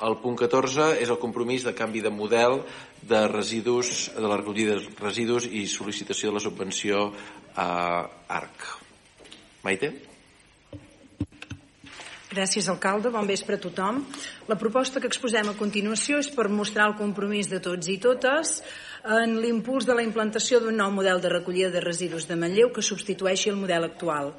El punt 14 és el compromís de canvi de model de residus, de la recollida de residus i sol·licitació de la subvenció a ARC. Maite? Gràcies, alcalde. Bon vespre a tothom. La proposta que exposem a continuació és per mostrar el compromís de tots i totes en l'impuls de la implantació d'un nou model de recollida de residus de Manlleu que substitueixi el model actual.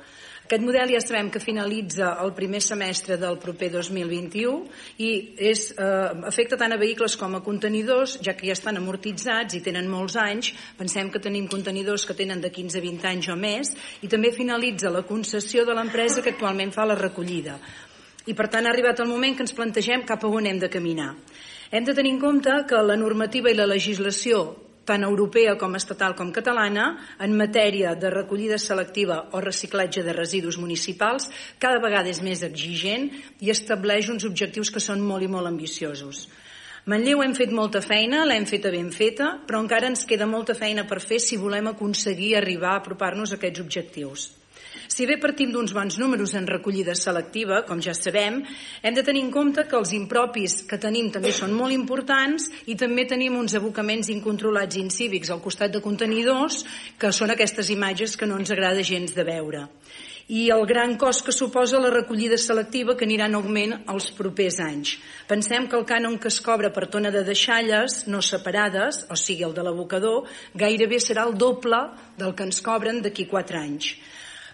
Aquest model ja sabem que finalitza el primer semestre del proper 2021 i és, eh, afecta tant a vehicles com a contenidors, ja que ja estan amortitzats i tenen molts anys. Pensem que tenim contenidors que tenen de 15 a 20 anys o més i també finalitza la concessió de l'empresa que actualment fa la recollida. I per tant ha arribat el moment que ens plantegem cap a on hem de caminar. Hem de tenir en compte que la normativa i la legislació tant europea com estatal com catalana, en matèria de recollida selectiva o reciclatge de residus municipals, cada vegada és més exigent i estableix uns objectius que són molt i molt ambiciosos. Manlleu hem fet molta feina, l'hem feta ben feta, però encara ens queda molta feina per fer si volem aconseguir arribar a apropar-nos a aquests objectius. Si bé partim d'uns bons números en recollida selectiva, com ja sabem, hem de tenir en compte que els impropis que tenim també són molt importants i també tenim uns abocaments incontrolats i incívics al costat de contenidors, que són aquestes imatges que no ens agrada gens de veure i el gran cost que suposa la recollida selectiva que anirà en augment els propers anys. Pensem que el cànon que es cobra per tona de deixalles no separades, o sigui el de l'abocador, gairebé serà el doble del que ens cobren d'aquí 4 anys.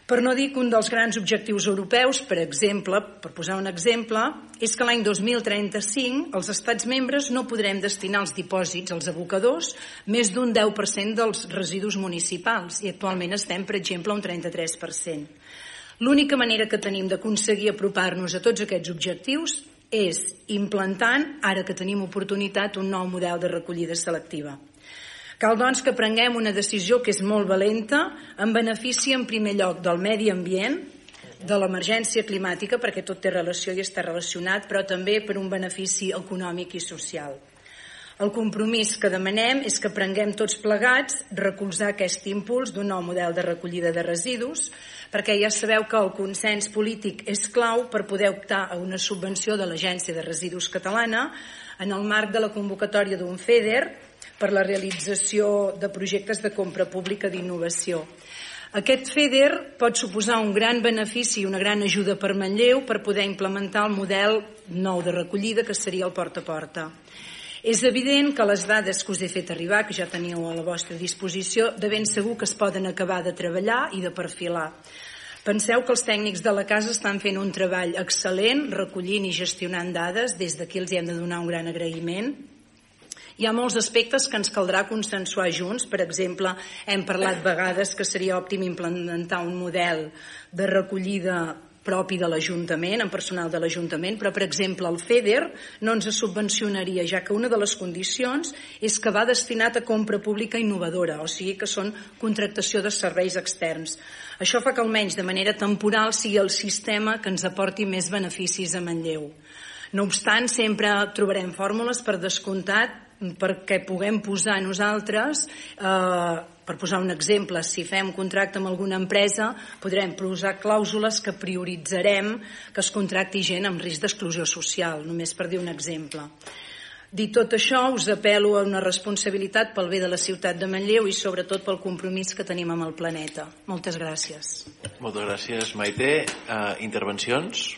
Per no dir que un dels grans objectius europeus, per exemple, per posar un exemple, és que l'any 2035 els estats membres no podrem destinar als dipòsits, als abocadors, més d'un 10% dels residus municipals i actualment estem, per exemple, un 33%. L'única manera que tenim d'aconseguir apropar-nos a tots aquests objectius és implantant, ara que tenim oportunitat, un nou model de recollida selectiva. Cal, doncs, que prenguem una decisió que és molt valenta en benefici, en primer lloc, del medi ambient, de l'emergència climàtica, perquè tot té relació i està relacionat, però també per un benefici econòmic i social. El compromís que demanem és que prenguem tots plegats recolzar aquest impuls d'un nou model de recollida de residus, perquè ja sabeu que el consens polític és clau per poder optar a una subvenció de l'Agència de Residus Catalana en el marc de la convocatòria d'un FEDER per la realització de projectes de compra pública d'innovació. Aquest FEDER pot suposar un gran benefici i una gran ajuda per Manlleu per poder implementar el model nou de recollida que seria el porta a porta. És evident que les dades que us he fet arribar, que ja teniu a la vostra disposició, de ben segur que es poden acabar de treballar i de perfilar. Penseu que els tècnics de la casa estan fent un treball excel·lent, recollint i gestionant dades, des d'aquí els hi hem de donar un gran agraïment, hi ha molts aspectes que ens caldrà consensuar junts. Per exemple, hem parlat vegades que seria òptim implementar un model de recollida propi de l'Ajuntament, en personal de l'Ajuntament, però, per exemple, el FEDER no ens subvencionaria, ja que una de les condicions és que va destinat a compra pública innovadora, o sigui que són contractació de serveis externs. Això fa que almenys de manera temporal sigui el sistema que ens aporti més beneficis a Manlleu. No obstant, sempre trobarem fórmules per descomptat perquè puguem posar nosaltres, eh, per posar un exemple, si fem contracte amb alguna empresa, podrem posar clàusules que prioritzarem que es contracti gent amb risc d'exclusió social, només per dir un exemple. Dit tot això, us apelo a una responsabilitat pel bé de la ciutat de Manlleu i sobretot pel compromís que tenim amb el planeta. Moltes gràcies. Moltes gràcies, Maite. Uh, intervencions?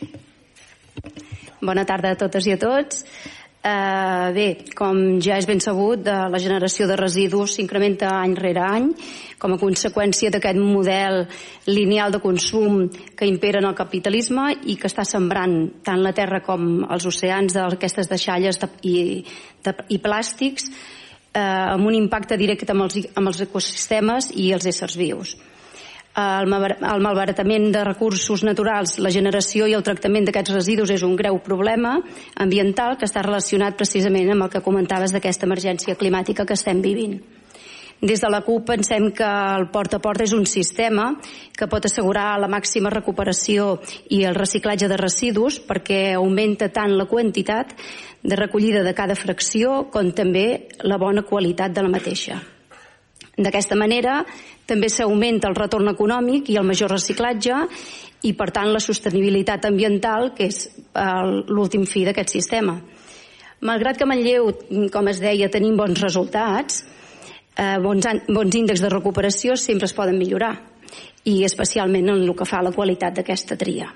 Bona tarda a totes i a tots. Eh, bé, com ja és ben sabut, de la generació de residus s'incrementa any rere any. Com a conseqüència d'aquest model lineal de consum que impera en el capitalisme i que està sembrant tant la terra com els oceans d'aquestes deixalles de, i, de, i plàstics eh, amb un impacte directe amb els, amb els ecosistemes i els éssers vius el, malbaratament de recursos naturals, la generació i el tractament d'aquests residus és un greu problema ambiental que està relacionat precisament amb el que comentaves d'aquesta emergència climàtica que estem vivint. Des de la CUP pensem que el porta a porta és un sistema que pot assegurar la màxima recuperació i el reciclatge de residus perquè augmenta tant la quantitat de recollida de cada fracció com també la bona qualitat de la mateixa. D'aquesta manera també s'augmenta el retorn econòmic i el major reciclatge i, per tant, la sostenibilitat ambiental, que és eh, l'últim fi d'aquest sistema. Malgrat que Manlleu, com es deia, tenim bons resultats, eh, bons, bons índexs de recuperació sempre es poden millorar i especialment en el que fa a la qualitat d'aquesta tria.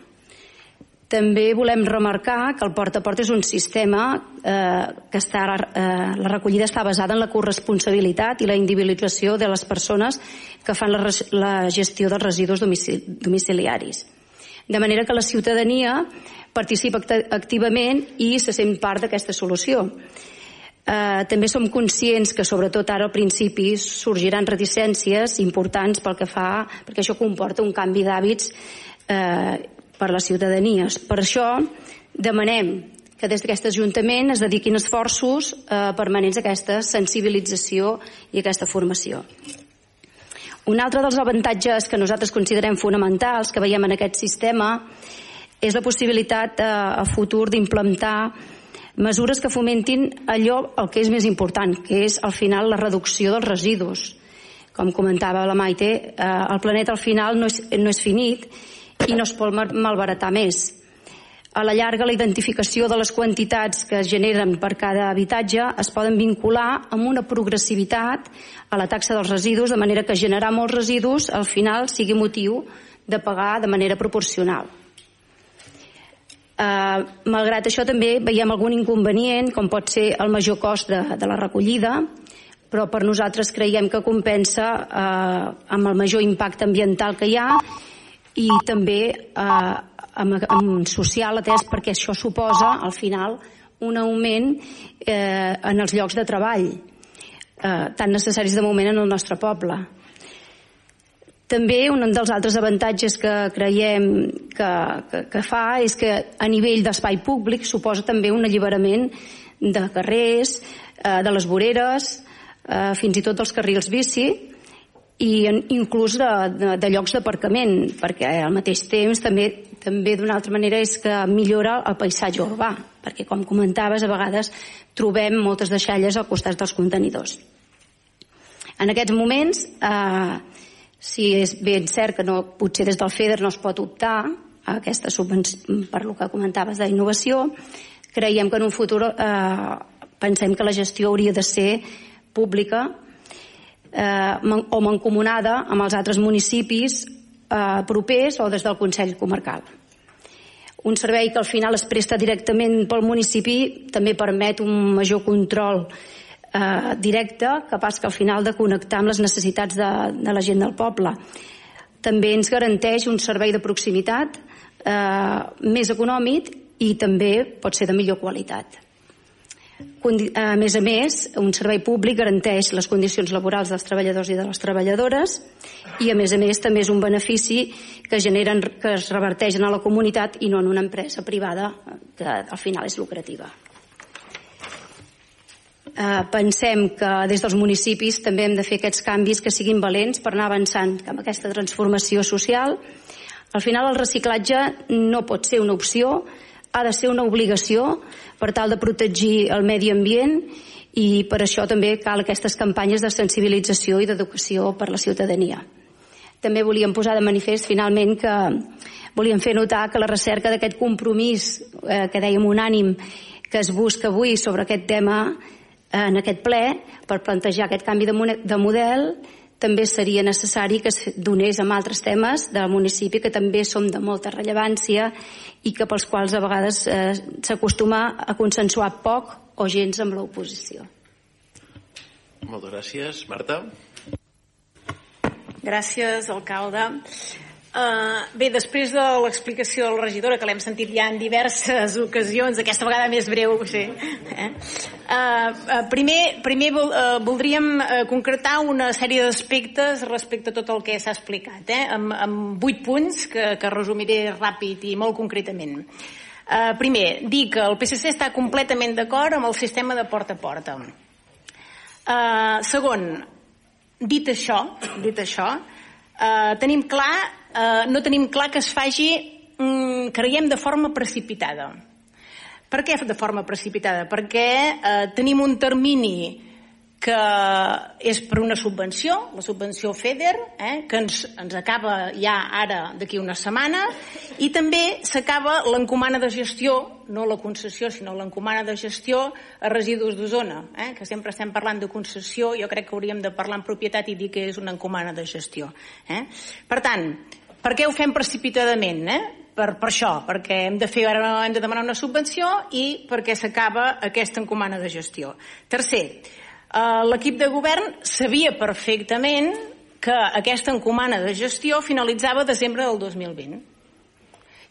També volem remarcar que el porta a porta és un sistema eh, que està, eh, la recollida està basada en la corresponsabilitat i la individualització de les persones que fan la, la gestió dels residus domiciliaris. De manera que la ciutadania participa activament i se sent part d'aquesta solució. Eh, també som conscients que sobretot ara al principi sorgiran reticències importants pel que fa, perquè això comporta un canvi d'hàbits eh, per les ciutadanies. Per això demanem que des d'aquest Ajuntament es dediquin esforços eh, permanents a aquesta sensibilització i aquesta formació. Un altre dels avantatges que nosaltres considerem fonamentals que veiem en aquest sistema és la possibilitat eh, a futur d'implantar mesures que fomentin allò el que és més important, que és al final la reducció dels residus. Com comentava la Maite, eh, el planeta al final no és, no és finit i no es pot malbaratar més. A la llarga, la identificació de les quantitats que es generen per cada habitatge es poden vincular amb una progressivitat a la taxa dels residus, de manera que generar molts residus al final sigui motiu de pagar de manera proporcional. Eh, malgrat això també veiem algun inconvenient, com pot ser el major cost de, de la recollida, però per nosaltres creiem que compensa eh, amb el major impacte ambiental que hi ha i també eh, amb, amb social atès perquè això suposa al final un augment eh, en els llocs de treball eh, tan necessaris de moment en el nostre poble. També un dels altres avantatges que creiem que, que, que fa és que a nivell d'espai públic suposa també un alliberament de carrers, eh, de les voreres, eh, fins i tot dels carrils bici i inclús de, de, de llocs d'aparcament, perquè al mateix temps també també d'una altra manera és que millora el paisatge urbà, perquè com comentaves a vegades trobem moltes deixalles al costat dels contenidors. En aquests moments eh, si és ben cert que no, potser des del FEDER no es pot optar a aquesta subvenció, per lo que comentaves d'innovació, creiem que en un futur eh, pensem que la gestió hauria de ser pública eh, o mancomunada amb els altres municipis eh, propers o des del Consell Comarcal. Un servei que al final es presta directament pel municipi també permet un major control eh, directe, capaç que al final de connectar amb les necessitats de, de la gent del poble. També ens garanteix un servei de proximitat eh, més econòmic i també pot ser de millor qualitat. A més a més, un servei públic garanteix les condicions laborals dels treballadors i de les treballadores i, a més a més, també és un benefici que, generen, que es reverteixen a la comunitat i no en una empresa privada que al final és lucrativa eh, pensem que des dels municipis també hem de fer aquests canvis que siguin valents per anar avançant amb aquesta transformació social. Al final el reciclatge no pot ser una opció, ha de ser una obligació per tal de protegir el medi ambient i per això també cal aquestes campanyes de sensibilització i d'educació per la ciutadania. També volíem posar de manifest finalment que volíem fer notar que la recerca d'aquest compromís eh, que dèiem unànim que es busca avui sobre aquest tema en aquest ple per plantejar aquest canvi de model també seria necessari que es donés amb altres temes del municipi que també són de molta rellevància i que pels quals a vegades eh, s'acostuma a consensuar poc o gens amb l'oposició. Moltes gràcies. Marta? Gràcies, alcalde. Uh, bé, després de l'explicació de la regidora, que l'hem sentit ja en diverses ocasions, aquesta vegada més breu, sí. Eh? Uh, uh, primer, primer vol, uh, voldríem uh, concretar una sèrie d'aspectes respecte a tot el que s'ha explicat, eh? amb, amb vuit punts que, que resumiré ràpid i molt concretament. Uh, primer, dir que el PSC està completament d'acord amb el sistema de porta a porta. Uh, segon, dit això, dit això, uh, tenim clar eh, no tenim clar que es faci, mm, creiem, de forma precipitada. Per què de forma precipitada? Perquè eh, tenim un termini que és per una subvenció, la subvenció FEDER, eh, que ens, ens acaba ja ara d'aquí una setmana, i també s'acaba l'encomana de gestió, no la concessió, sinó l'encomana de gestió a residus d'Osona, eh, que sempre estem parlant de concessió, jo crec que hauríem de parlar en propietat i dir que és una encomana de gestió. Eh? Per tant, per què ho fem precipitadament? Eh? per, per això, perquè hem de fer ara hem de demanar una subvenció i perquè s'acaba aquesta encomana de gestió. Tercer, l'equip de govern sabia perfectament que aquesta encomana de gestió finalitzava a desembre del 2020.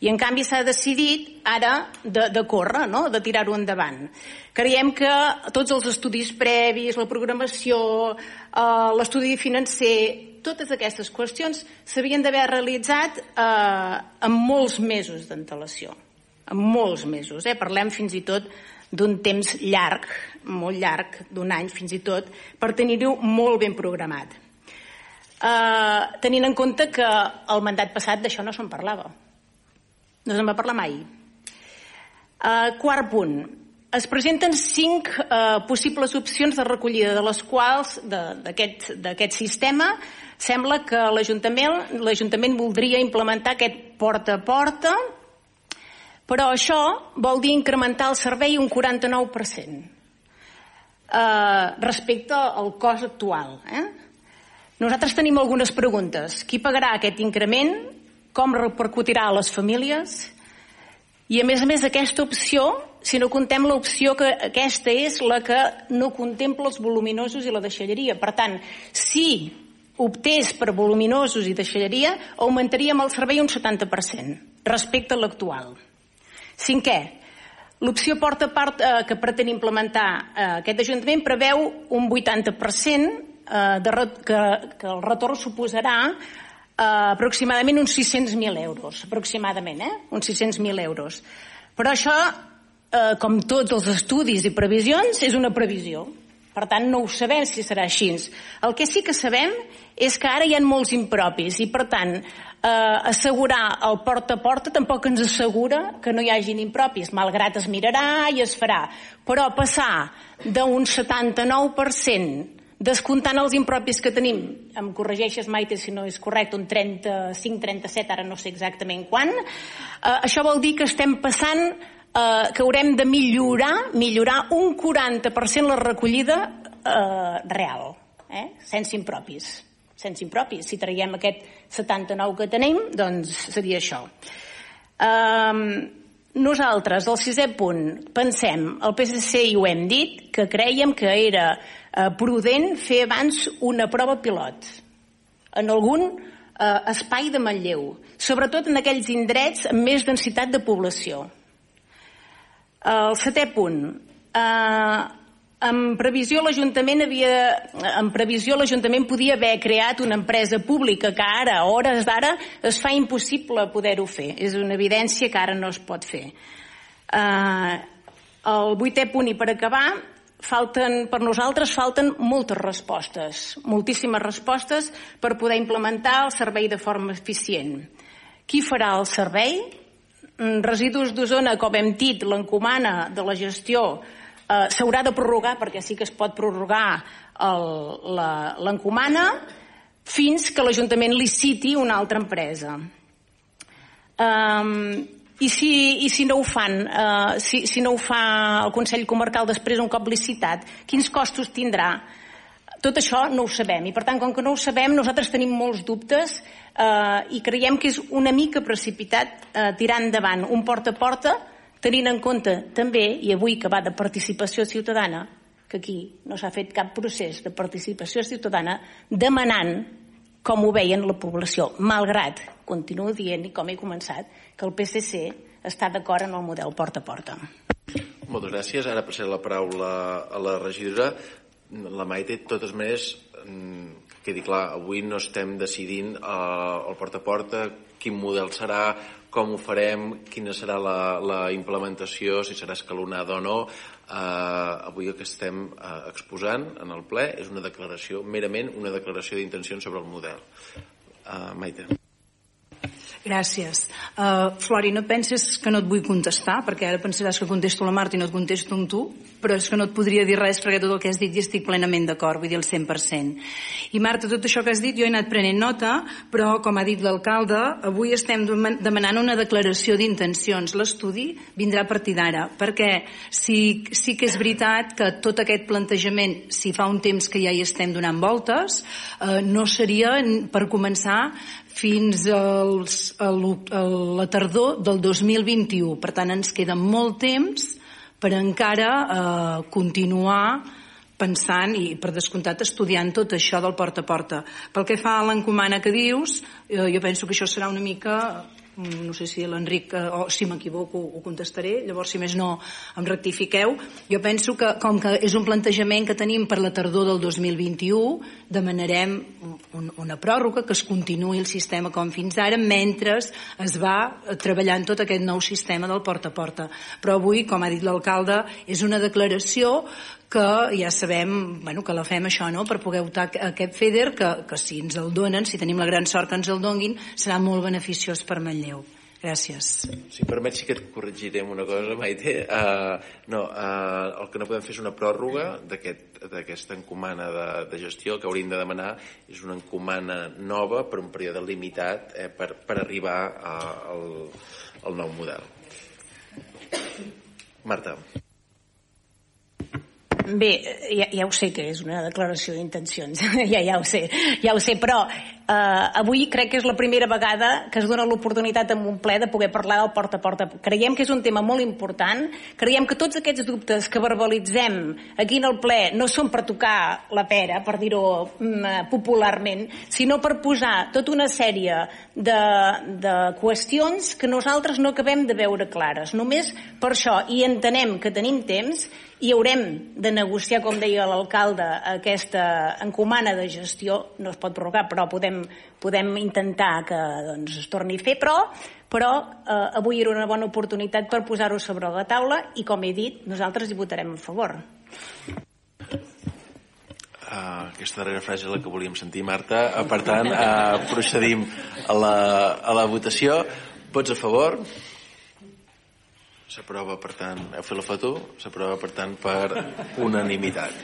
I en canvi s'ha decidit ara de, de córrer, no? de tirar-ho endavant. Creiem que tots els estudis previs, la programació, eh, l'estudi financer, totes aquestes qüestions s'havien d'haver realitzat eh, en molts mesos d'antelació. En molts mesos. Eh? Parlem fins i tot d'un temps llarg, molt llarg, d'un any fins i tot, per tenir-ho molt ben programat. Uh, tenint en compte que el mandat passat d'això no se'n parlava. No se'n va parlar mai. Uh, quart punt. Es presenten cinc uh, possibles opcions de recollida, de les quals, d'aquest sistema, sembla que l'Ajuntament voldria implementar aquest porta a porta, però això vol dir incrementar el servei un 49% eh, respecte al cost actual. Eh? Nosaltres tenim algunes preguntes. Qui pagarà aquest increment? Com repercutirà a les famílies? I a més a més aquesta opció, si no contem l'opció que aquesta és la que no contempla els voluminosos i la deixalleria. Per tant, si optés per voluminosos i deixalleria, augmentaríem el servei un 70% respecte a l'actual. Cinquè, l'opció porta part eh, que pretén implementar eh, aquest Ajuntament preveu un 80% eh, de, que, que el retorn suposarà eh, aproximadament uns 600.000 euros, aproximadament, eh? uns 600.000 euros. Però això, eh, com tots els estudis i previsions, és una previsió. Per tant, no ho sabem si serà així. El que sí que sabem és que ara hi ha molts impropis i, per tant, eh, assegurar el porta a porta tampoc ens assegura que no hi hagin impropis, malgrat es mirarà i es farà. Però passar d'un 79% descomptant els impropis que tenim, em corregeixes Maite si no és correcte, un 35-37, ara no sé exactament quan, eh, això vol dir que estem passant eh, que haurem de millorar, millorar un 40% la recollida eh, real, eh, sense impropis sense impropi. Si traiem aquest 79 que tenim, doncs seria això. Um, nosaltres, el sisè punt, pensem, el PSC i ho hem dit, que creiem que era uh, prudent fer abans una prova pilot en algun uh, espai de Manlleu, sobretot en aquells indrets amb més densitat de població. El setè punt, uh, en previsió l'Ajuntament havia en previsió l'Ajuntament podia haver creat una empresa pública que ara, a hores d'ara, es fa impossible poder-ho fer. És una evidència que ara no es pot fer. Uh, el vuitè punt i per acabar, falten, per nosaltres falten moltes respostes, moltíssimes respostes per poder implementar el servei de forma eficient. Qui farà el servei? Mm, residus d'Osona, com hem dit, l'encomana de la gestió eh, s'haurà de prorrogar, perquè sí que es pot prorrogar l'encomana, fins que l'Ajuntament li citi una altra empresa. Um, i si, I si no ho fan, uh, si, si no ho fa el Consell Comarcal després un cop licitat, quins costos tindrà? Tot això no ho sabem i per tant com que no ho sabem nosaltres tenim molts dubtes eh, i creiem que és una mica precipitat eh, tirar endavant un porta a porta tenint en compte també, i avui que va de participació ciutadana, que aquí no s'ha fet cap procés de participació ciutadana demanant com ho veien la població, malgrat, continuo dient, i com he començat, que el PSC està d'acord en el model porta a porta. Moltes gràcies. Ara passaré la paraula a la regidora. La Maite, de totes maneres, mm, quedi clar, avui no estem decidint eh, el porta a porta, quin model serà, com ho farem, quina serà la, la implementació, si serà escalonada o no. Eh, avui el que estem eh, exposant en el ple és una declaració, merament una declaració d'intenció sobre el model. Eh, Maite. Gràcies. Uh, Flori, no penses que no et vull contestar, perquè ara pensaràs que contesto la Marta i no et contesto amb tu, però és que no et podria dir res perquè tot el que has dit hi estic plenament d'acord, vull dir el 100%. I Marta, tot això que has dit jo he anat prenent nota, però com ha dit l'alcalde, avui estem demanant una declaració d'intencions. L'estudi vindrà a partir d'ara, perquè sí, sí que és veritat que tot aquest plantejament, si fa un temps que ja hi estem donant voltes, eh, no seria per començar fins als, a, la tardor del 2021. Per tant, ens queda molt temps per encara eh, continuar pensant i per descomptat estudiant tot això del porta a porta. Pel que fa a l'encomana que dius, eh, jo penso que això serà una mica no sé si l'Enric, eh, o si m'equivoco ho contestaré, llavors si més no em rectifiqueu. Jo penso que com que és un plantejament que tenim per la tardor del 2021, demanarem un, una pròrroga que es continuï el sistema com fins ara mentre es va treballant tot aquest nou sistema del porta a porta. Però avui, com ha dit l'alcalde, és una declaració que ja sabem bueno, que la fem això no? per poder optar aquest FEDER que, que si ens el donen, si tenim la gran sort que ens el donguin, serà molt beneficiós per Manlleu. Gràcies. Si permets sí que et corregirem una cosa, Maite. Uh, no, uh, el que no podem fer és una pròrroga d'aquesta aquest, encomana de, de gestió. El que hauríem de demanar és una encomana nova per un període limitat eh, per, per arribar a, al, al nou model. Marta. Bé, ja, ja ho sé que és una declaració d'intencions, ja, ja ho sé, ja ho sé, però eh, avui crec que és la primera vegada que es dona l'oportunitat en un ple de poder parlar del porta a porta. Creiem que és un tema molt important, creiem que tots aquests dubtes que verbalitzem aquí en el ple no són per tocar la pera, per dir-ho mm, popularment, sinó per posar tota una sèrie de, de qüestions que nosaltres no acabem de veure clares. Només per això, i entenem que tenim temps, i haurem de negociar, com deia l'alcalde, aquesta encomana de gestió, no es pot prorrogar, però podem, podem intentar que doncs, es torni a fer, però, però eh, avui era una bona oportunitat per posar-ho sobre la taula i, com he dit, nosaltres hi votarem a favor. Uh, aquesta darrera frase la que volíem sentir, Marta. Uh, per tant, uh, procedim a la, a la votació. Vots a favor? S'aprova, per tant, heu fet la foto? S'aprova, per tant, per unanimitat.